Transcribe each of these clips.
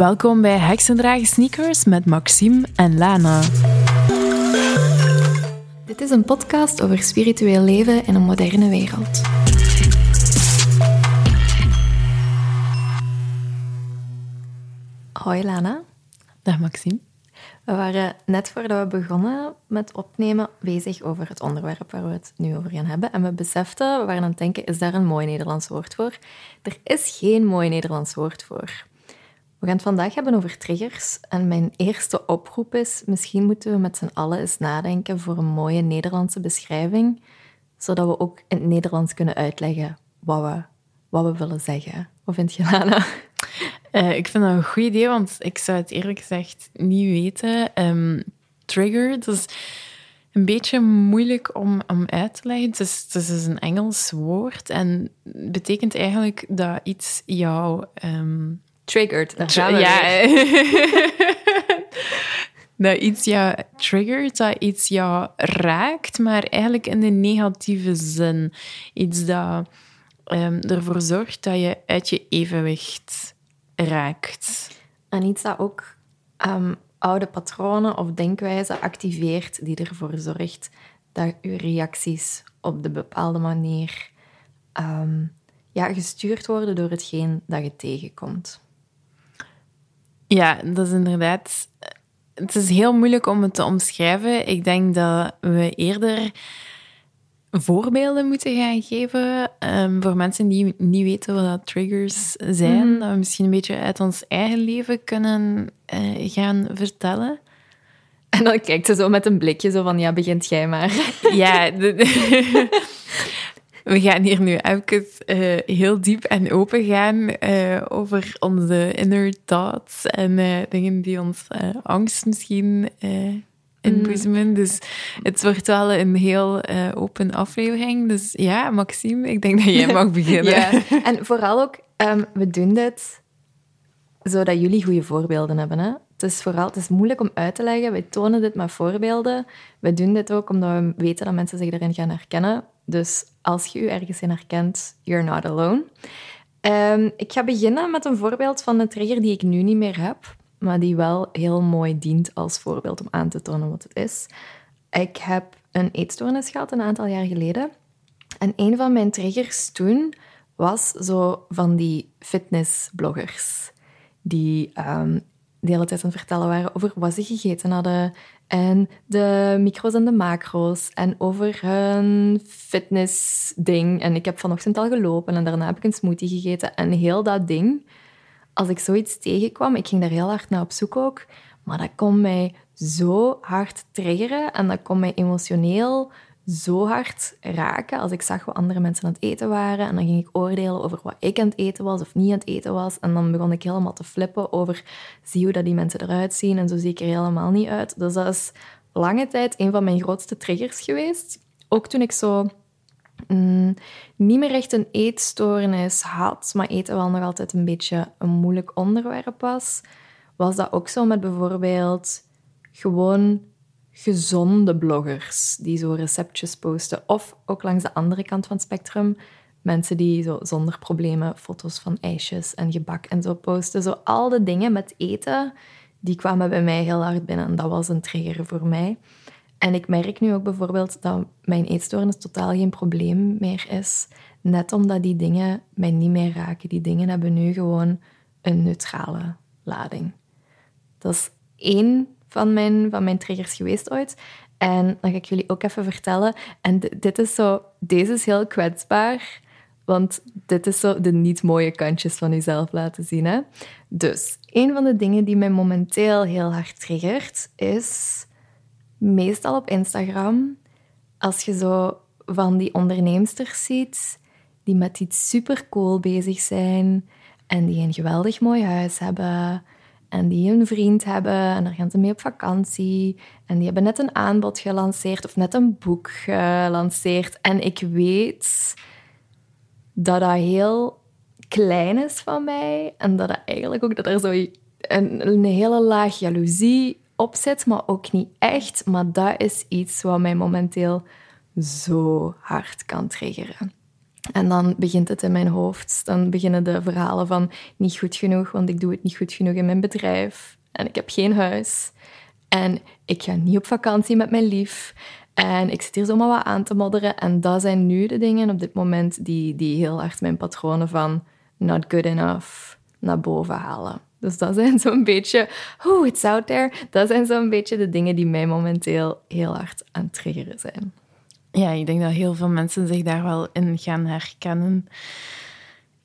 Welkom bij Heksendragen Sneakers met Maxime en Lana. Dit is een podcast over spiritueel leven in een moderne wereld. Hoi Lana. Dag Maxime. We waren net voordat we begonnen met opnemen bezig over het onderwerp waar we het nu over gaan hebben. En we beseften, we waren aan het denken, is daar een mooi Nederlands woord voor? Er is geen mooi Nederlands woord voor. We gaan het vandaag hebben over triggers. En mijn eerste oproep is, misschien moeten we met z'n allen eens nadenken voor een mooie Nederlandse beschrijving, zodat we ook in het Nederlands kunnen uitleggen wat we, wat we willen zeggen. Wat vind je, Lana? Uh, ik vind dat een goed idee, want ik zou het eerlijk gezegd niet weten. Um, trigger, dat is een beetje moeilijk om, om uit te leggen. Het is, het is dus een Engels woord en betekent eigenlijk dat iets jou... Um, Triggered, daar gaan we Ja. dat iets jou triggert, dat iets jou raakt, maar eigenlijk in de negatieve zin. Iets dat um, ervoor zorgt dat je uit je evenwicht raakt. En iets dat ook um, oude patronen of denkwijzen activeert, die ervoor zorgt dat je reacties op de bepaalde manier um, ja, gestuurd worden door hetgeen dat je tegenkomt. Ja, dat is inderdaad. Het is heel moeilijk om het te omschrijven. Ik denk dat we eerder voorbeelden moeten gaan geven um, voor mensen die niet weten wat dat triggers zijn. Mm Dat we misschien een beetje uit ons eigen leven kunnen uh, gaan vertellen. En dan kijkt ze zo met een blikje zo van, ja, begint jij maar. Ja, we gaan hier nu even uh, heel diep en open gaan uh, over onze inner thoughts en uh, dingen die ons angst misschien inboezemen. Mm. Dus het wordt wel een heel open aflevering. Dus ja, Maxime, ik denk dat jij mag beginnen. ja. En vooral ook, um, we doen dit zodat jullie goede voorbeelden hebben. Hè? Het is vooral het is moeilijk om uit te leggen. Wij tonen dit met voorbeelden. We doen dit ook omdat we weten dat mensen zich erin gaan herkennen. Dus als je je ergens in herkent, you're not alone. Um, ik ga beginnen met een voorbeeld van een trigger die ik nu niet meer heb, maar die wel heel mooi dient als voorbeeld om aan te tonen wat het is. Ik heb een eetstoornis gehad een aantal jaar geleden. En een van mijn triggers toen was zo van die fitnessbloggers. Die um, de hele tijd aan het vertellen waren over wat ze gegeten hadden. En de micro's en de macro's. En over hun fitnessding. En ik heb vanochtend al gelopen en daarna heb ik een smoothie gegeten. En heel dat ding, als ik zoiets tegenkwam, ik ging daar heel hard naar op zoek ook. Maar dat kon mij zo hard triggeren en dat kon mij emotioneel zo hard raken als ik zag wat andere mensen aan het eten waren. En dan ging ik oordelen over wat ik aan het eten was of niet aan het eten was. En dan begon ik helemaal te flippen over, zie hoe dat die mensen eruit zien en zo zie ik er helemaal niet uit. Dus dat is lange tijd een van mijn grootste triggers geweest. Ook toen ik zo mm, niet meer echt een eetstoornis had, maar eten wel nog altijd een beetje een moeilijk onderwerp was, was dat ook zo met bijvoorbeeld gewoon gezonde bloggers die zo receptjes posten. Of ook langs de andere kant van het spectrum, mensen die zo zonder problemen foto's van ijsjes en gebak en zo posten. Zo al de dingen met eten, die kwamen bij mij heel hard binnen. En dat was een trigger voor mij. En ik merk nu ook bijvoorbeeld dat mijn eetstoornis totaal geen probleem meer is. Net omdat die dingen mij niet meer raken. Die dingen hebben nu gewoon een neutrale lading. Dat is één van mijn, van mijn triggers geweest ooit. En dan ga ik jullie ook even vertellen. En dit is zo, deze is heel kwetsbaar, want dit is zo de niet mooie kantjes van jezelf laten zien. Hè? Dus een van de dingen die mij momenteel heel hard triggert, is meestal op Instagram, als je zo van die onderneemsters ziet die met iets super cool bezig zijn en die een geweldig mooi huis hebben en die een vriend hebben en daar gaan ze mee op vakantie. En die hebben net een aanbod gelanceerd of net een boek gelanceerd. En ik weet dat dat heel klein is van mij en dat, dat eigenlijk ook dat er zo een, een hele laag jaloezie op zit, maar ook niet echt. Maar dat is iets wat mij momenteel zo hard kan triggeren. En dan begint het in mijn hoofd. Dan beginnen de verhalen van niet goed genoeg, want ik doe het niet goed genoeg in mijn bedrijf. En ik heb geen huis. En ik ga niet op vakantie met mijn lief. En ik zit hier zomaar wat aan te modderen. En dat zijn nu de dingen op dit moment die, die heel hard mijn patronen van not good enough naar boven halen. Dus dat zijn zo'n beetje, oh, it's out there. Dat zijn zo'n beetje de dingen die mij momenteel heel hard aan het triggeren zijn. Ja, ik denk dat heel veel mensen zich daar wel in gaan herkennen.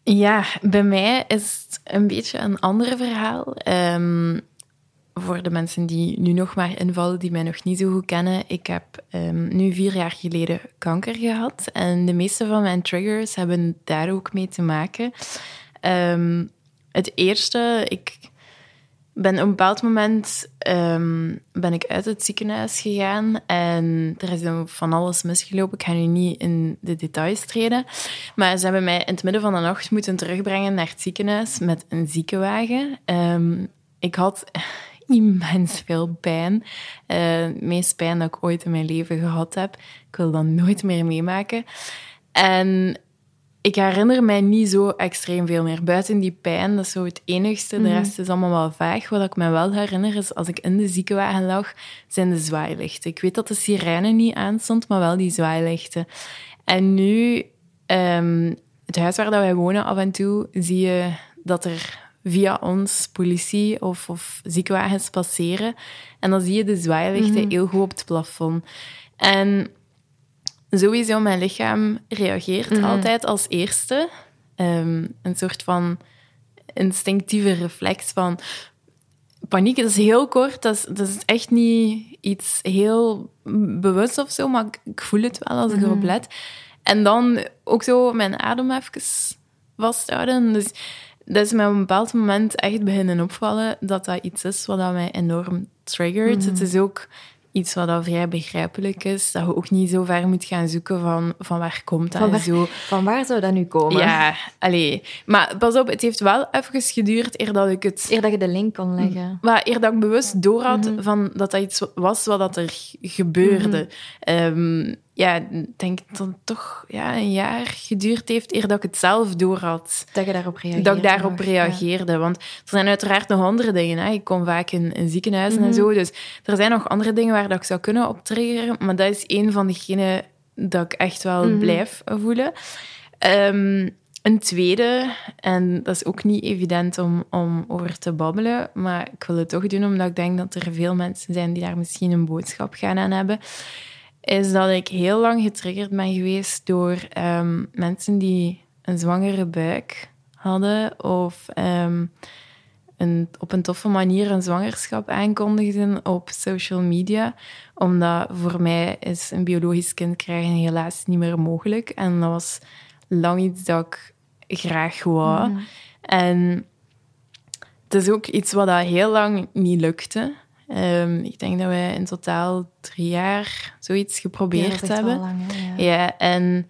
Ja, bij mij is het een beetje een ander verhaal. Ehm, voor de mensen die nu nog maar invallen, die mij nog niet zo goed kennen. Ik heb ehm, nu vier jaar geleden kanker gehad. En de meeste van mijn triggers hebben daar ook mee te maken. Ehm, het eerste, ik ben op een bepaald moment um, ben ik uit het ziekenhuis gegaan en er is van alles misgelopen. Ik ga nu niet in de details treden, maar ze hebben mij in het midden van de nacht moeten terugbrengen naar het ziekenhuis met een ziekenwagen. Um, ik had immens veel pijn. Het meest pijn dat ik ooit in mijn leven gehad heb. Ik wil dat nooit meer meemaken. En ik herinner mij niet zo extreem veel meer. Buiten die pijn, dat is zo het enigste. De mhm. rest is allemaal wel vaag. Wat ik me wel herinner is, als ik in de ziekenwagen lag, zijn de zwaailichten. Ik weet dat de sirene niet aanstond, maar wel die zwaailichten. En nu, um, het huis waar dat wij wonen, af en toe zie je dat er via ons politie of, of ziekenwagens passeren. En dan zie je de zwaailichten mm heel goed op het plafond. En sowieso, mijn lichaam reageert mhm. altijd als eerste. Um, een soort van instinctieve reflex van paniek. Dat is heel kort, dat is, dat is echt niet iets heel bewust of zo, maar ik, voel het wel als ik erop mhm. let. En dan ook zo mijn adem even vasthouden. Dus dat is me op een bepaald moment echt beginnen opvallen dat dat iets is wat mij enorm triggert. Mhm. Het is ook iets wat al vrij begrijpelijk is. Dat je ook niet zo ver moet gaan zoeken van, van waar komt dat van waar, zo. Van waar zou dat nu komen? Ja, allee. Maar pas op, het heeft wel even geduurd eer dat ik het... Eer dat je de link kon leggen. Maar eer dat ik bewust doorhad mm van dat dat iets was wat dat er gebeurde. Mm ja, ik denk dat het toch ja, een jaar geduurd heeft eer dat ik het zelf door had. Dat je daarop reageerde. Dat ik daarop reageerde. Want er zijn uiteraard nog andere dingen. Hè. Ik kom vaak in, in ziekenhuizen en mhm. zo. Dus er zijn nog andere dingen waar dat ik zou kunnen optriggeren. Maar dat is een van degenen dat ik echt wel mhm. blijf voelen. Um, een tweede, en dat is ook niet evident om, om over te babbelen, maar ik wil het toch doen omdat ik denk dat er veel mensen zijn die daar misschien een boodschap gaan aan hebben is dat ik heel lang getriggerd ben geweest door ehm, mensen die een zwangere buik hadden of um, een, op een toffe manier een zwangerschap aankondigden op social media. Omdat voor mij is een biologisch kind krijgen helaas niet meer mogelijk. En dat was lang iets dat ik graag wou. Mm. En het is ook iets wat dat heel lang niet lukte. Um, ik denk dat we in totaal drie jaar zoiets geprobeerd ja, hebben. Lang, ja. ja, en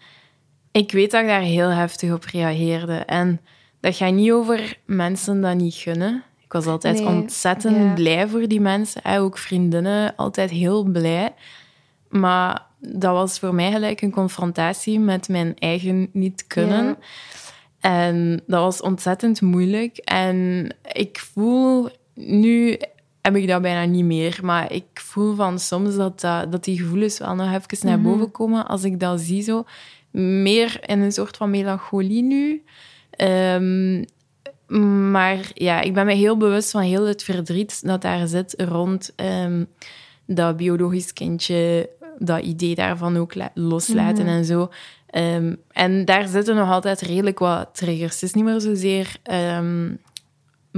ik weet dat ik daar heel heftig op reageerde. En dat gaat niet over mensen dat niet gunnen. Ik was altijd ontzettend blij voor die mensen. Ook vriendinnen, altijd heel blij. Maar dat was voor mij gelijk een confrontatie met mijn eigen niet kunnen. En dat was ontzettend moeilijk. En ik voel nu heb ik dat bijna niet meer. Maar ik voel van soms dat, dat, die gevoelens wel nog even naar mhm. boven komen als ik dat zie. Zo. Meer in een soort van melancholie nu. Ehm, maar ja, ik ben me heel bewust van heel het verdriet dat daar zit rond um, dat biologisch kindje, dat idee daarvan ook loslaten mhm. en zo. Ehm, en daar zitten nog altijd redelijk wat triggers. Het is niet meer zozeer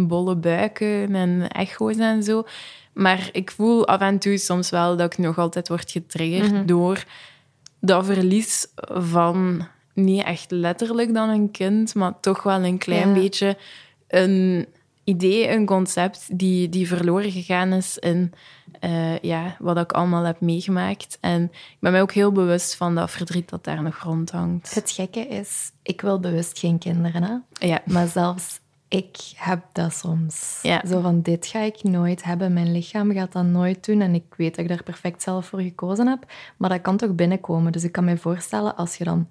bolle buiken en echo's en zo. Maar ik voel af en toe soms wel dat ik nog altijd word getriggerd mhm. door dat verlies van niet echt letterlijk dan een kind, maar toch wel een klein beetje een idee, een concept die, die verloren gegaan is in uh, ja, wat ik allemaal heb meegemaakt. En ik ben mij ook heel bewust van dat verdriet dat daar nog rondhangt. Het gekke is, ik wil bewust geen kinderen, hè? Ja. maar zelfs ik heb dat soms. Zo van, dit ga ik nooit hebben. Mijn lichaam gaat dat nooit doen. En ik weet dat ik daar perfect zelf voor gekozen heb. Maar dat kan toch binnenkomen. Dus ik kan me voorstellen, als je dan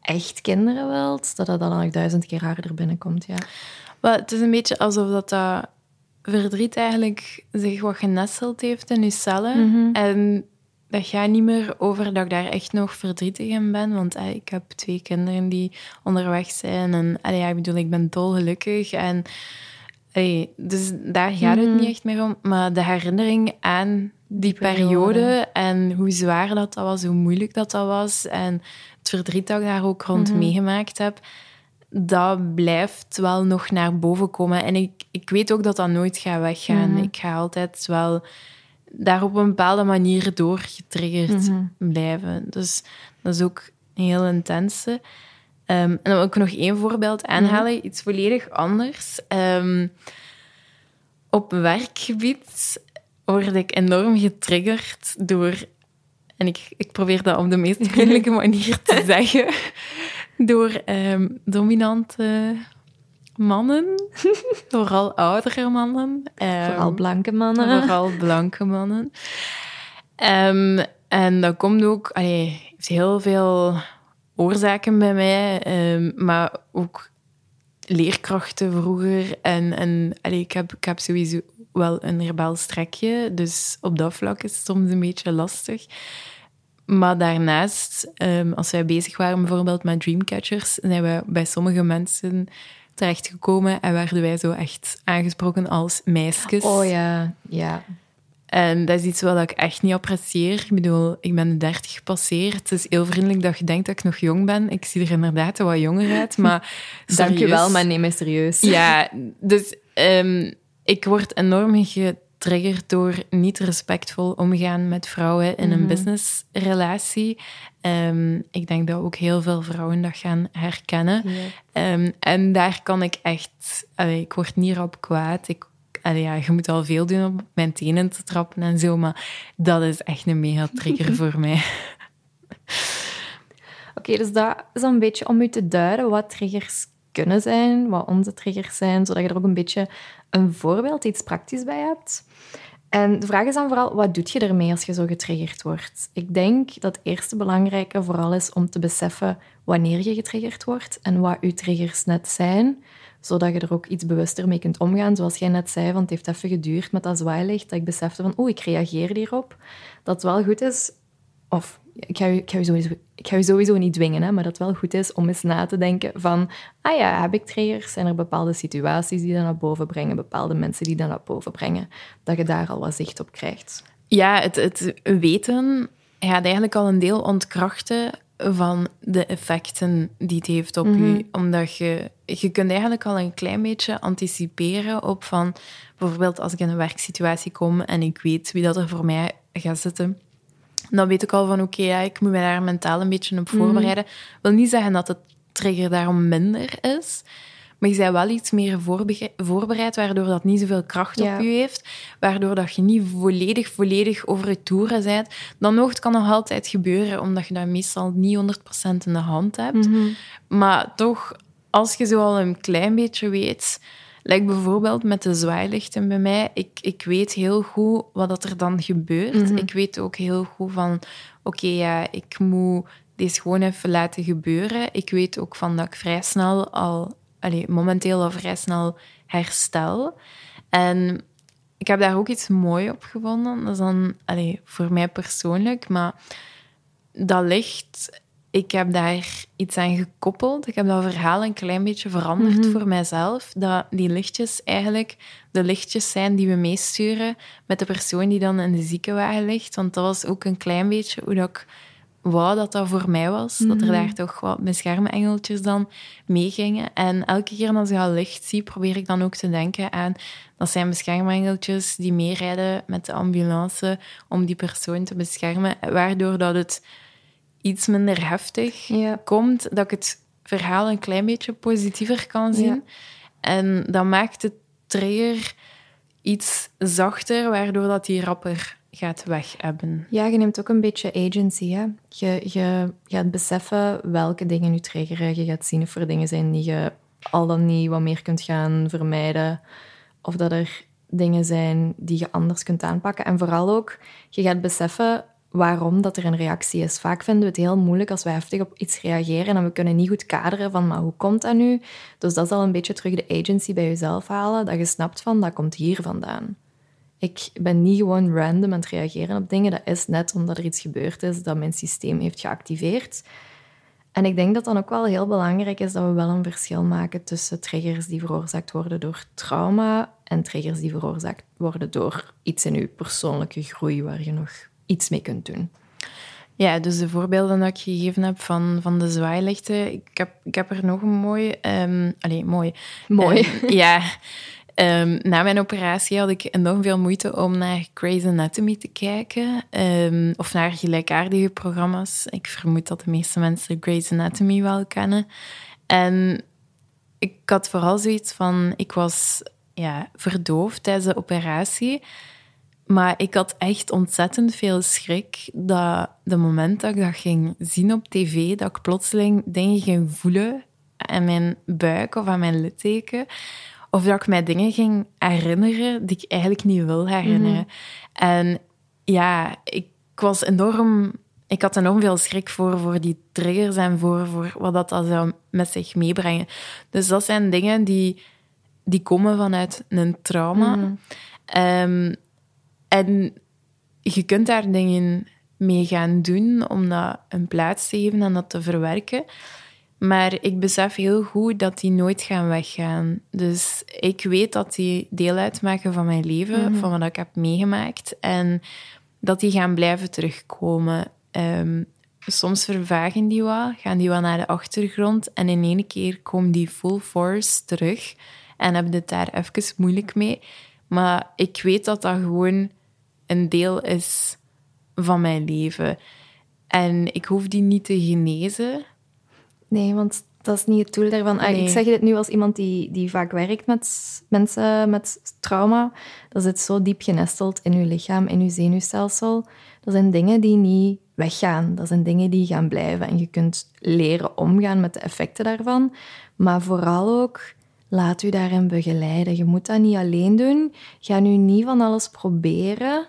echt kinderen wilt, dat dat dan nog duizend keer harder binnenkomt, ja. Wel, het is een beetje alsof dat, dat verdriet eigenlijk zich wat genesteld heeft in je cellen. Mhm. En dat gaat niet meer over dat ik daar echt nog verdrietig in ben. Want eh, ik heb twee kinderen die onderweg zijn. En ja, ik bedoel, ik ben dolgelukkig. En, dus daar gaat het Mhm. niet echt meer om. Maar de herinnering aan die periode, periode. en hoe zwaar dat, dat was, hoe moeilijk dat, dat was. En het verdriet dat ik daar ook rond Mhm. meegemaakt heb dat blijft wel nog naar boven komen. En ik, ik weet ook dat dat nooit gaat weggaan. Mhm. Ik ga altijd wel daar op een bepaalde manier door getriggerd Mhm. blijven. Dus dat is ook een heel intense. Ehm, en dan wil ik nog één voorbeeld aanhalen, iets volledig anders. Ehm, op werkgebied word ik enorm getriggerd door... En ik, ik probeer dat op de meest vriendelijke manier te zeggen. Door ehm, dominante mannen. Vooral oudere mannen. Ehm, Vooral blanke mannen. Vooral blanke mannen. Ehm, en dat komt ook... Allee, heeft heel veel oorzaken bij mij. ehm, maar ook leerkrachten vroeger. En, en allee, ik, heb, ik heb sowieso wel een rebels strekje. Dus op dat vlak is het soms een beetje lastig. Maar daarnaast, ehm, als wij bezig waren bijvoorbeeld met Dreamcatchers, zijn we bij sommige mensen terechtgekomen en werden wij zo echt aangesproken als meisjes. Oh ja, ja. En dat is iets wat ik echt niet apprecieer. Ik bedoel, ik ben de 30 gepasseerd. Het is heel vriendelijk dat je denkt dat ik nog jong ben. Ik zie er inderdaad wat jonger uit, maar Dank je wel, maar neem me serieus. Ja, dus ehm, ik word enorm getriggerd door niet respectvol omgaan met vrouwen in een Mhm. businessrelatie. Ehm, ik denk dat ook heel veel vrouwen dat gaan herkennen. Ehm, en daar kan ik echt... allee, ik word niet op kwaad. Ik, allee, ja, je moet al veel doen om mijn tenen te trappen en zo, maar dat is echt een mega trigger voor mij. Oké, dus dat is een beetje om u te duiden wat triggers kunnen zijn, wat onze triggers zijn, zodat je er ook een beetje een voorbeeld, iets praktisch bij hebt. En de vraag is dan vooral, wat doe je ermee als je zo getriggerd wordt? Ik denk dat het eerste belangrijke vooral is om te beseffen wanneer je getriggerd wordt en wat je triggers net zijn, zodat je er ook iets bewuster mee kunt omgaan. Zoals jij net zei, van het heeft even geduurd met dat zwaailicht, dat ik besefte van, oeh, ik reageer hierop. Dat het wel goed is, of ik ga, ik, ga u sowieso, ik ga u sowieso niet dwingen, hè, maar dat het wel goed is om eens na te denken van, ah ja, heb ik triggers? Zijn er bepaalde situaties die dat naar boven brengen, bepaalde mensen die dat naar boven brengen, dat je daar al wat zicht op krijgt? Ja, het, het weten gaat eigenlijk al een deel ontkrachten van de effecten die het heeft op Mhm. je. Omdat je, je kunt eigenlijk al een klein beetje anticiperen op van... Bijvoorbeeld als ik in een werksituatie kom en ik weet wie dat er voor mij gaat zitten... Dan weet ik al van, oké, ja, ik moet me daar mentaal een beetje op voorbereiden. wil niet zeggen dat de trigger daarom minder is... Maar je bent wel iets meer voorbe- voorbereid, waardoor dat niet zoveel kracht Ja. op je heeft. Waardoor dat je niet volledig, volledig over je toeren bent. Dan nog, het kan nog altijd gebeuren, omdat je dat meestal niet 100% in de hand hebt. Maar toch, als je zo al een klein beetje weet... Like bijvoorbeeld met de zwaailichten bij mij. Ik, ik weet heel goed wat dat er dan gebeurt. Ik weet ook heel goed van... Oké, ja, ik moet deze gewoon even laten gebeuren. Ik weet ook van dat ik vrij snel al... Allee, momenteel al vrij snel herstel. En ik heb daar ook iets moois op gevonden. Dat is dan allee, voor mij persoonlijk, maar dat licht, ik heb daar iets aan gekoppeld. Ik heb dat verhaal een klein beetje veranderd voor mijzelf. Dat die lichtjes eigenlijk de lichtjes zijn die we meesturen met de persoon die dan in de ziekenwagen ligt. Want dat was ook een klein beetje hoe dat ik wou dat dat voor mij was. Dat er daar toch wat beschermengeltjes dan meegingen. En elke keer als ik dat licht zie, probeer ik dan ook te denken aan... Dat zijn beschermengeltjes die meerijden met de ambulance om die persoon te beschermen. Waardoor dat het iets minder heftig Ja. komt. Dat ik het verhaal een klein beetje positiever kan zien. Ja. En dat maakt de trigger iets zachter, waardoor dat die rapper gaat weg hebben. Ja, je neemt ook een beetje agency. Hè? Je, je gaat beseffen welke dingen je triggeren. Je gaat zien of er dingen zijn die je al dan niet wat meer kunt gaan vermijden. Of dat er dingen zijn die je anders kunt aanpakken. En vooral ook, je gaat beseffen waarom dat er een reactie is. Vaak vinden we het heel moeilijk als we heftig op iets reageren en we kunnen niet goed kaderen van, maar hoe komt dat nu? Dus dat is al een beetje terug de agency bij jezelf halen, dat je snapt van, dat komt hier vandaan. Ik ben niet gewoon random aan het reageren op dingen. Dat is net omdat er iets gebeurd is dat mijn systeem heeft geactiveerd. En ik denk dat dan ook wel heel belangrijk is dat we wel een verschil maken tussen triggers die veroorzaakt worden door trauma en triggers die veroorzaakt worden door iets in je persoonlijke groei waar je nog iets mee kunt doen. Ja, dus de voorbeelden dat ik gegeven heb van, van de zwaailichten, ik heb, ik heb er nog een mooi... Um, allee, mooi. Mooi. Um, ja. Um, na mijn operatie had ik enorm veel moeite om naar Grey's Anatomy te kijken. Um, of naar gelijkaardige programma's. Ik vermoed dat de meeste mensen Grey's Anatomy wel kennen. En ik had vooral zoiets van... Ik was ja, verdoofd tijdens de operatie. Maar ik had echt ontzettend veel schrik dat de moment dat ik dat ging zien op tv, dat ik plotseling dingen ging voelen aan mijn buik of aan mijn litteken. Of dat ik mij dingen ging herinneren die ik eigenlijk niet wil herinneren. En ja, ik was enorm... Ik had enorm veel schrik voor, voor die triggers en voor, voor wat dat, dat zou met zich meebrengen. Dus dat zijn dingen die, die komen vanuit een trauma. Um, en je kunt daar dingen mee gaan doen om dat een plaats te geven en dat te verwerken. Maar ik besef heel goed dat die nooit gaan weggaan. Dus ik weet dat die deel uitmaken van mijn leven, van wat ik heb meegemaakt. En dat die gaan blijven terugkomen. Um, soms vervagen die wat, gaan die wat naar de achtergrond. En in één keer komen die full force terug. En heb je het daar even moeilijk mee. Maar ik weet dat dat gewoon een deel is van mijn leven. En ik hoef die niet te genezen. Nee, want dat is niet het doel daarvan. Ah, ik zeg dit nu als iemand die, die vaak werkt met mensen met trauma. Dat zit zo diep genesteld in uw lichaam, in uw zenuwstelsel. Dat zijn dingen die niet weggaan. Dat zijn dingen die gaan blijven. En je kunt leren omgaan met de effecten daarvan. Maar vooral ook laat u daarin begeleiden. Je moet dat niet alleen doen. Ga nu niet van alles proberen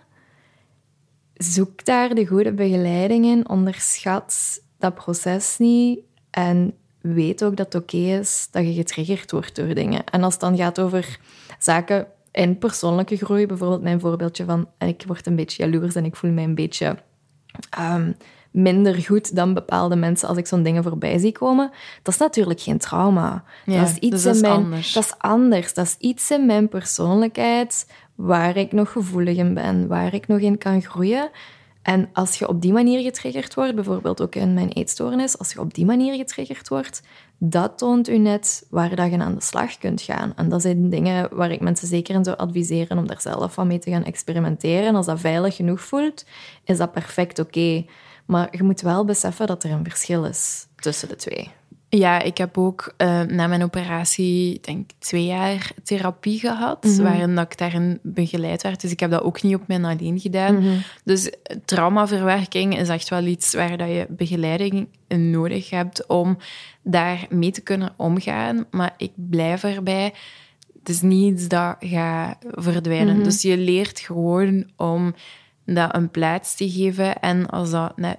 zoek daar de goede begeleiding in. Onderschat dat proces niet. En weet ook dat het oké is dat je getriggerd wordt door dingen. En als het dan gaat over zaken in persoonlijke groei, bijvoorbeeld mijn voorbeeldje van ik word een beetje jaloers en ik voel mij een beetje um, minder goed dan bepaalde mensen als ik zo'n dingen voorbij zie komen. Dat is natuurlijk geen trauma. Ja, dat is iets dus dat in is anders. Dat is anders. Dat is iets in mijn persoonlijkheid waar ik nog gevoelig in ben, waar ik nog in kan groeien. En als je op die manier getriggerd wordt, bijvoorbeeld ook in mijn eetstoornis, als je op die manier getriggerd wordt, dat toont u net waar dat je aan de slag kunt gaan. En dat zijn dingen waar ik mensen zeker in zou adviseren om daar zelf van mee te gaan experimenteren. En als dat veilig genoeg voelt, is dat perfect oké. Maar je moet wel beseffen dat er een verschil is tussen de twee. Ja, ik heb ook uh, na mijn operatie, denk twee jaar therapie gehad, mm -hmm. waarin dat ik daarin begeleid werd. Dus ik heb dat ook niet op mijn alleen gedaan. Mm -hmm. Dus traumaverwerking is echt wel iets waar dat je begeleiding in nodig hebt om daar mee te kunnen omgaan. Maar ik blijf erbij. Het is niet iets dat gaat verdwijnen. Mm -hmm. Dus je leert gewoon om dat een plaats te geven. En als dat net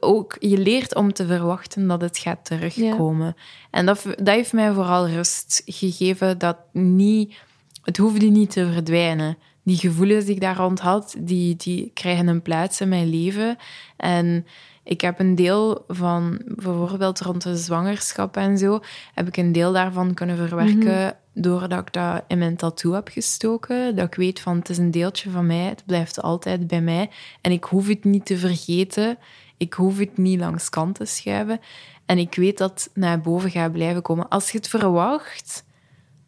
ook, je leert om te verwachten dat het gaat terugkomen. Ja. En dat, dat heeft mij vooral rust gegeven dat niet, het hoefde niet te verdwijnen. Die gevoelens die ik daar rond had, die, die krijgen een plaats in mijn leven. En ik heb een deel van, bijvoorbeeld rond de zwangerschap en zo, heb ik een deel daarvan kunnen verwerken mm -hmm. doordat ik dat in mijn tattoo heb gestoken. Dat ik weet van, het is een deeltje van mij, het blijft altijd bij mij. En ik hoef het niet te vergeten. Ik hoef het niet langs kant te schuiven. En ik weet dat het naar boven gaat blijven komen. Als je het verwacht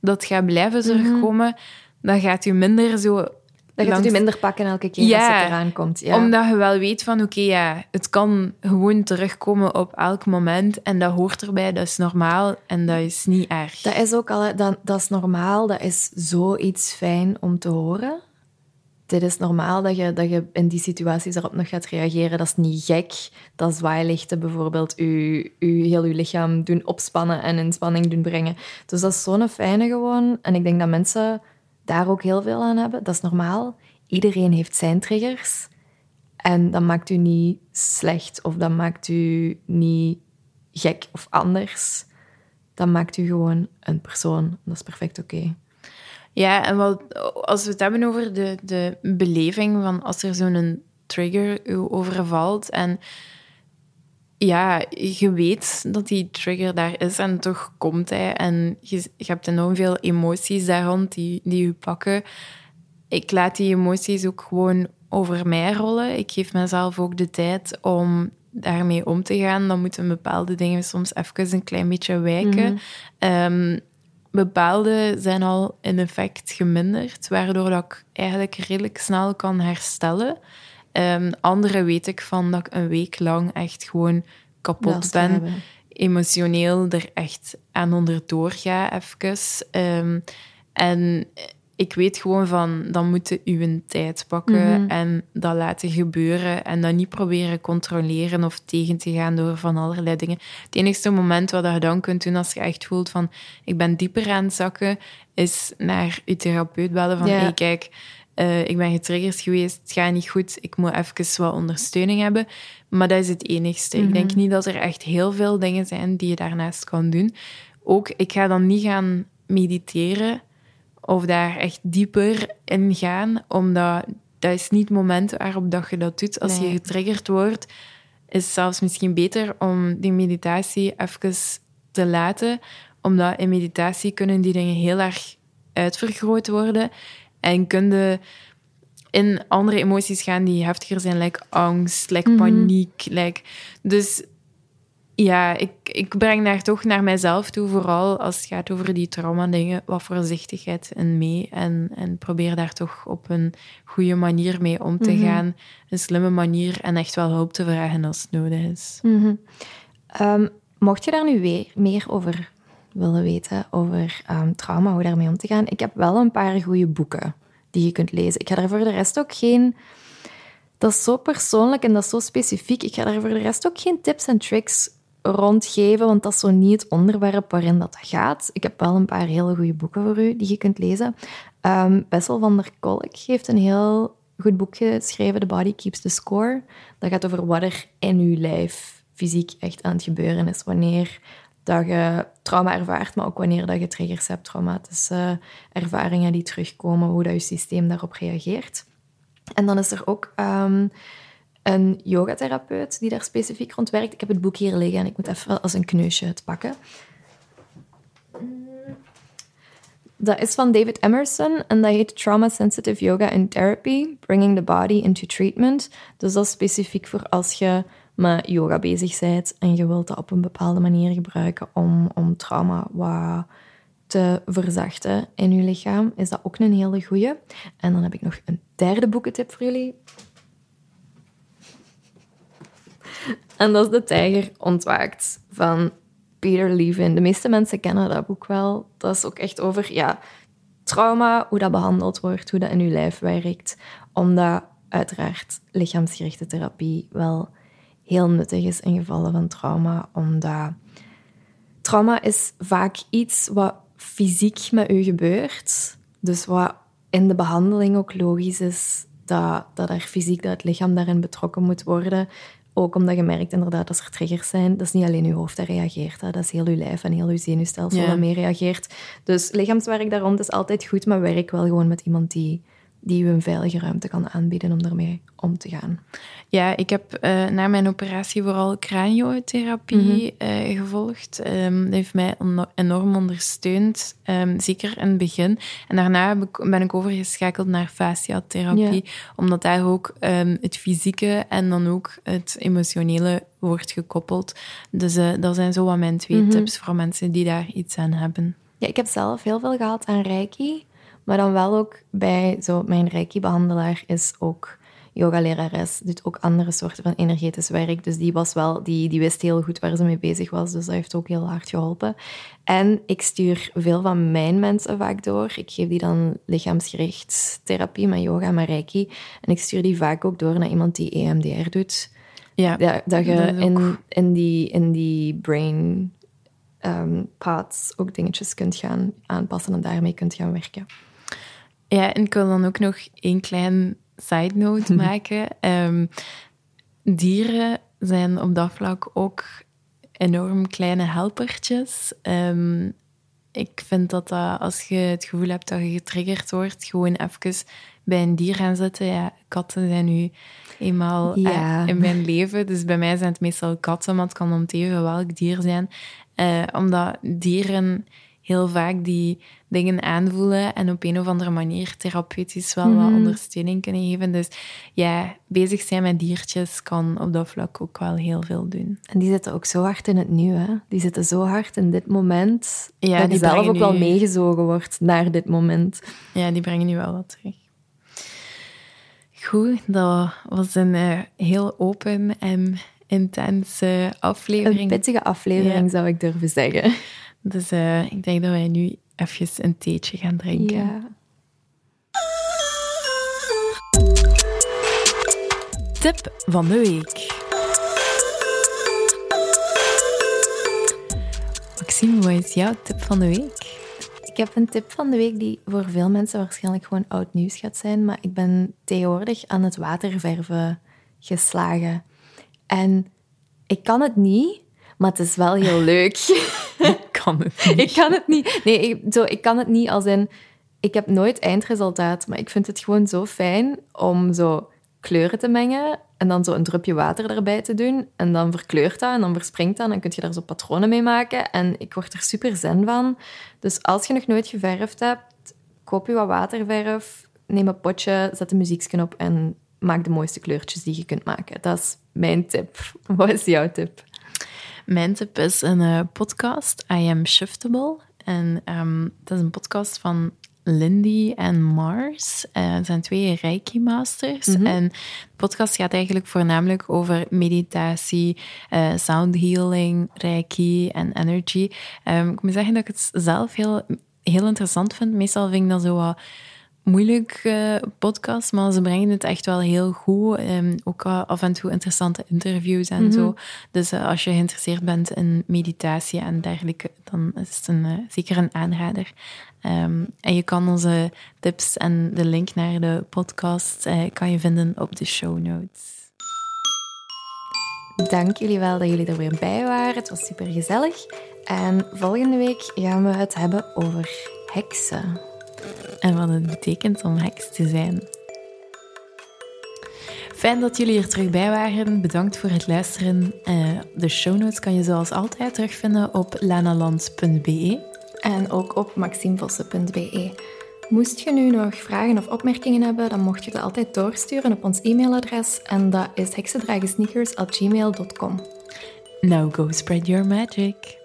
dat het gaat blijven terugkomen, mm -hmm. dan gaat je minder zo... Dan gaat langs... het je minder pakken elke keer ja, als het eraan komt. Ja. Omdat je wel weet van, oké, okay, ja, het kan gewoon terugkomen op elk moment. En dat hoort erbij, dat is normaal en dat is niet erg. Dat is ook al... Dat, dat is normaal, dat is zoiets fijn om te horen dit is normaal dat je, dat je in die situaties erop nog gaat reageren. Dat is niet gek. Dat zwaailichten bijvoorbeeld je, je heel je lichaam doen opspannen en in spanning doen brengen. Dus dat is zo'n fijne gewoon. En ik denk dat mensen daar ook heel veel aan hebben. Dat is normaal. Iedereen heeft zijn triggers. En dat maakt u niet slecht of dat maakt u niet gek of anders. Dat maakt u gewoon een persoon. Dat is perfect oké. Ja, en wat, als we het hebben over de, de beleving van als er zo'n trigger u overvalt en ja, je weet dat die trigger daar is en toch komt hij en je, je hebt enorm veel emoties daar rond die, die je pakken. Ik laat die emoties ook gewoon over mij rollen. Ik geef mezelf ook de tijd om daarmee om te gaan. Dan moeten bepaalde dingen soms even een klein beetje wijken. Mhm. Ehm, bepaalde zijn al in effect geminderd, waardoor dat ik eigenlijk redelijk snel kan herstellen. Um, andere weet ik van dat ik een week lang echt gewoon kapot ben. Emotioneel er echt aan onderdoor ga, even. Um, en ik weet gewoon van, dan moeten u een tijd pakken mhm. en dat laten gebeuren en dat niet proberen controleren of tegen te gaan door van allerlei dingen. Het enige moment wat je dan kunt doen als je echt voelt van, ik ben dieper aan het zakken, is naar je therapeut bellen van, hey, kijk, uh, ik ben getriggerd geweest, het gaat niet goed, ik moet even wat ondersteuning hebben. Maar dat is het enigste. Ik denk mhm. niet dat er echt heel veel dingen zijn die je daarnaast kan doen. Ook, ik ga dan niet gaan mediteren of daar echt dieper in gaan, omdat dat is niet het moment waarop dat je dat doet. Als je getriggerd wordt, is het zelfs misschien beter om die meditatie even te laten, omdat in meditatie kunnen die dingen heel erg uitvergroot worden en kunnen in andere emoties gaan die heftiger zijn, like angst, like mhm. paniek. Like, dus ja, ik, ik breng daar toch naar mijzelf toe, vooral als het gaat over die trauma-dingen, wat voorzichtigheid in mee. En, en probeer daar toch op een goede manier mee om te mhm. gaan. Een slimme manier en echt wel hulp te vragen als het nodig is. Mm mocht je daar nu weer meer over willen weten, over ehm, trauma, hoe daarmee om te gaan, ik heb wel een paar goede boeken die je kunt lezen. Ik ga daar voor de rest ook geen... Dat is zo persoonlijk en dat is zo specifiek. Ik ga daar voor de rest ook geen tips en tricks rondgeven, want dat is zo niet het onderwerp waarin dat gaat. Ik heb wel een paar hele goede boeken voor u die je kunt lezen. Um, Bessel van der Kolk heeft een heel goed boek geschreven, The Body Keeps the Score. Dat gaat over wat er in uw lijf fysiek echt aan het gebeuren is wanneer dat je trauma ervaart, maar ook wanneer dat je triggers hebt, traumatische ervaringen die terugkomen, hoe dat je systeem daarop reageert. En dan is er ook um, een yogatherapeut die daar specifiek rond werkt. Ik heb het boek hier liggen en ik moet even als een kneusje het pakken. Dat is van David Emerson en dat heet Trauma Sensitive Yoga and Therapy, Bringing the Body into Treatment. Dus dat is specifiek voor als je met yoga bezig bent en je wilt dat op een bepaalde manier gebruiken om, om trauma wat te verzachten in je lichaam, is dat ook een hele goeie. En dan heb ik nog een derde boekentip voor jullie. En dat is De Tijger Ontwaakt van Peter Levin. De meeste mensen kennen dat boek wel. Dat is ook echt over ja, trauma, hoe dat behandeld wordt, hoe dat in je lijf werkt. Omdat uiteraard lichaamsgerichte therapie wel heel nuttig is in gevallen van trauma. Omdat trauma is vaak iets wat fysiek met u gebeurt. Dus wat in de behandeling ook logisch is dat, dat er fysiek dat het lichaam daarin betrokken moet worden. Ook omdat je merkt inderdaad als er triggers zijn, dat is niet alleen je hoofd dat reageert, hè. dat is heel je lijf en heel je zenuwstelsel dat mee reageert. Dus lichaamswerk daar rond is altijd goed, maar werk wel gewoon met iemand die, die je een veilige ruimte kan aanbieden om daarmee om te gaan. Ja, ik heb uh, na mijn operatie vooral craniotherapie mm gevolgd. Um, dat heeft mij enorm ondersteund, um, zeker in het begin. En daarna ben ik overgeschakeld naar fasciatherapie, omdat daar ook um, het fysieke en dan ook het emotionele wordt gekoppeld. Dus uh, dat zijn zo wat mijn twee mhm. tips voor mensen die daar iets aan hebben. Ja, ik heb zelf heel veel gehad aan Reiki, maar dan wel ook bij zo mijn Reiki-behandelaar is ook yogalerares, doet ook andere soorten van energetisch werk. Dus die, was wel, die, die wist heel goed waar ze mee bezig was. Dus dat heeft ook heel hard geholpen. En ik stuur veel van mijn mensen vaak door. Ik geef die dan lichaamsgericht therapie met yoga en reiki. En ik stuur die vaak ook door naar iemand die EMDR doet. Ja, dat, dat je in, in, die, in die brain um, paths ook dingetjes kunt gaan aanpassen en daarmee kunt gaan werken. Ja, en ik wil dan ook nog één klein side note maken. Ehm, dieren zijn op dat vlak ook enorm kleine helpertjes. Ehm, ik vind dat, dat als je het gevoel hebt dat je getriggerd wordt, gewoon even bij een dier gaan zitten. Ja, katten zijn nu eenmaal Ja. eh, in mijn leven. Dus bij mij zijn het meestal katten, maar het kan om het even welk dier zijn. Eh, omdat dieren heel vaak die dingen aanvoelen en op een of andere manier therapeutisch wel wat ondersteuning kunnen geven. Dus ja, bezig zijn met diertjes kan op dat vlak ook wel heel veel doen. En die zitten ook zo hard in het nu, hè. Die zitten zo hard in dit moment, Ja, dat die je zelf ook wel meegezogen wordt naar dit moment. Ja, die brengen nu wel wat terug. Goed, dat was een eh, heel open en intense Een aflevering. pittige aflevering, Ja. zou ik durven zeggen. Dus eh, ik denk dat wij nu even een theetje gaan drinken. Ja. Tip van de week. Maxime, wat is jouw tip van de week? Ik heb een tip van de week die voor veel mensen waarschijnlijk gewoon oud nieuws gaat zijn, maar ik ben tegenwoordig aan het waterverven geslagen. En ik kan het niet, maar het is wel heel leuk. Ik kan het niet. Nee, ik, zo, ik kan het niet als in... Ik heb nooit eindresultaat, maar ik vind het gewoon zo fijn om zo kleuren te mengen en dan zo een drupje water erbij te doen. En dan verkleurt dat en dan verspringt dat en dan kun je daar zo patronen mee maken. En ik word er super zen van. Dus als je nog nooit geverfd hebt, koop je wat waterverf, neem een potje, zet de muzieksknop en maak de mooiste kleurtjes die je kunt maken. Dat is mijn tip. Wat is jouw tip? Mijn tip is een eh, podcast, I Am Shiftable. En ehm dat is een podcast van Lindy en Mars. Het zijn twee Reiki-masters. En de podcast gaat eigenlijk voornamelijk over meditatie, eh, sound healing, Reiki en energy. Ehm, ik moet zeggen dat ik het zelf heel, heel interessant vind. Meestal vind ik dat zo wat moeilijk eh, podcast, maar ze brengen het echt wel heel goed. Ehm, ook af en toe interessante interviews en zo. Dus eh, als je geïnteresseerd bent in meditatie en dergelijke, dan is het een, eh, zeker een aanrader. Ehm, en je kan onze tips en de link naar de podcast kan je vinden op de show notes. Dank jullie wel dat jullie er weer bij waren. Het was super gezellig. En volgende week gaan we het hebben over heksen. En wat het betekent om heks te zijn. Fijn dat jullie er terug bij waren. Bedankt voor het luisteren. Eh, de show notes kan je zoals altijd terugvinden op lanaland.be. En ook op maximevossen.be. Moest je nu nog vragen of opmerkingen hebben, dan mocht je dat altijd doorsturen op ons e-mailadres. En dat is heksendragensneakers.gmail.com. Now go spread your magic.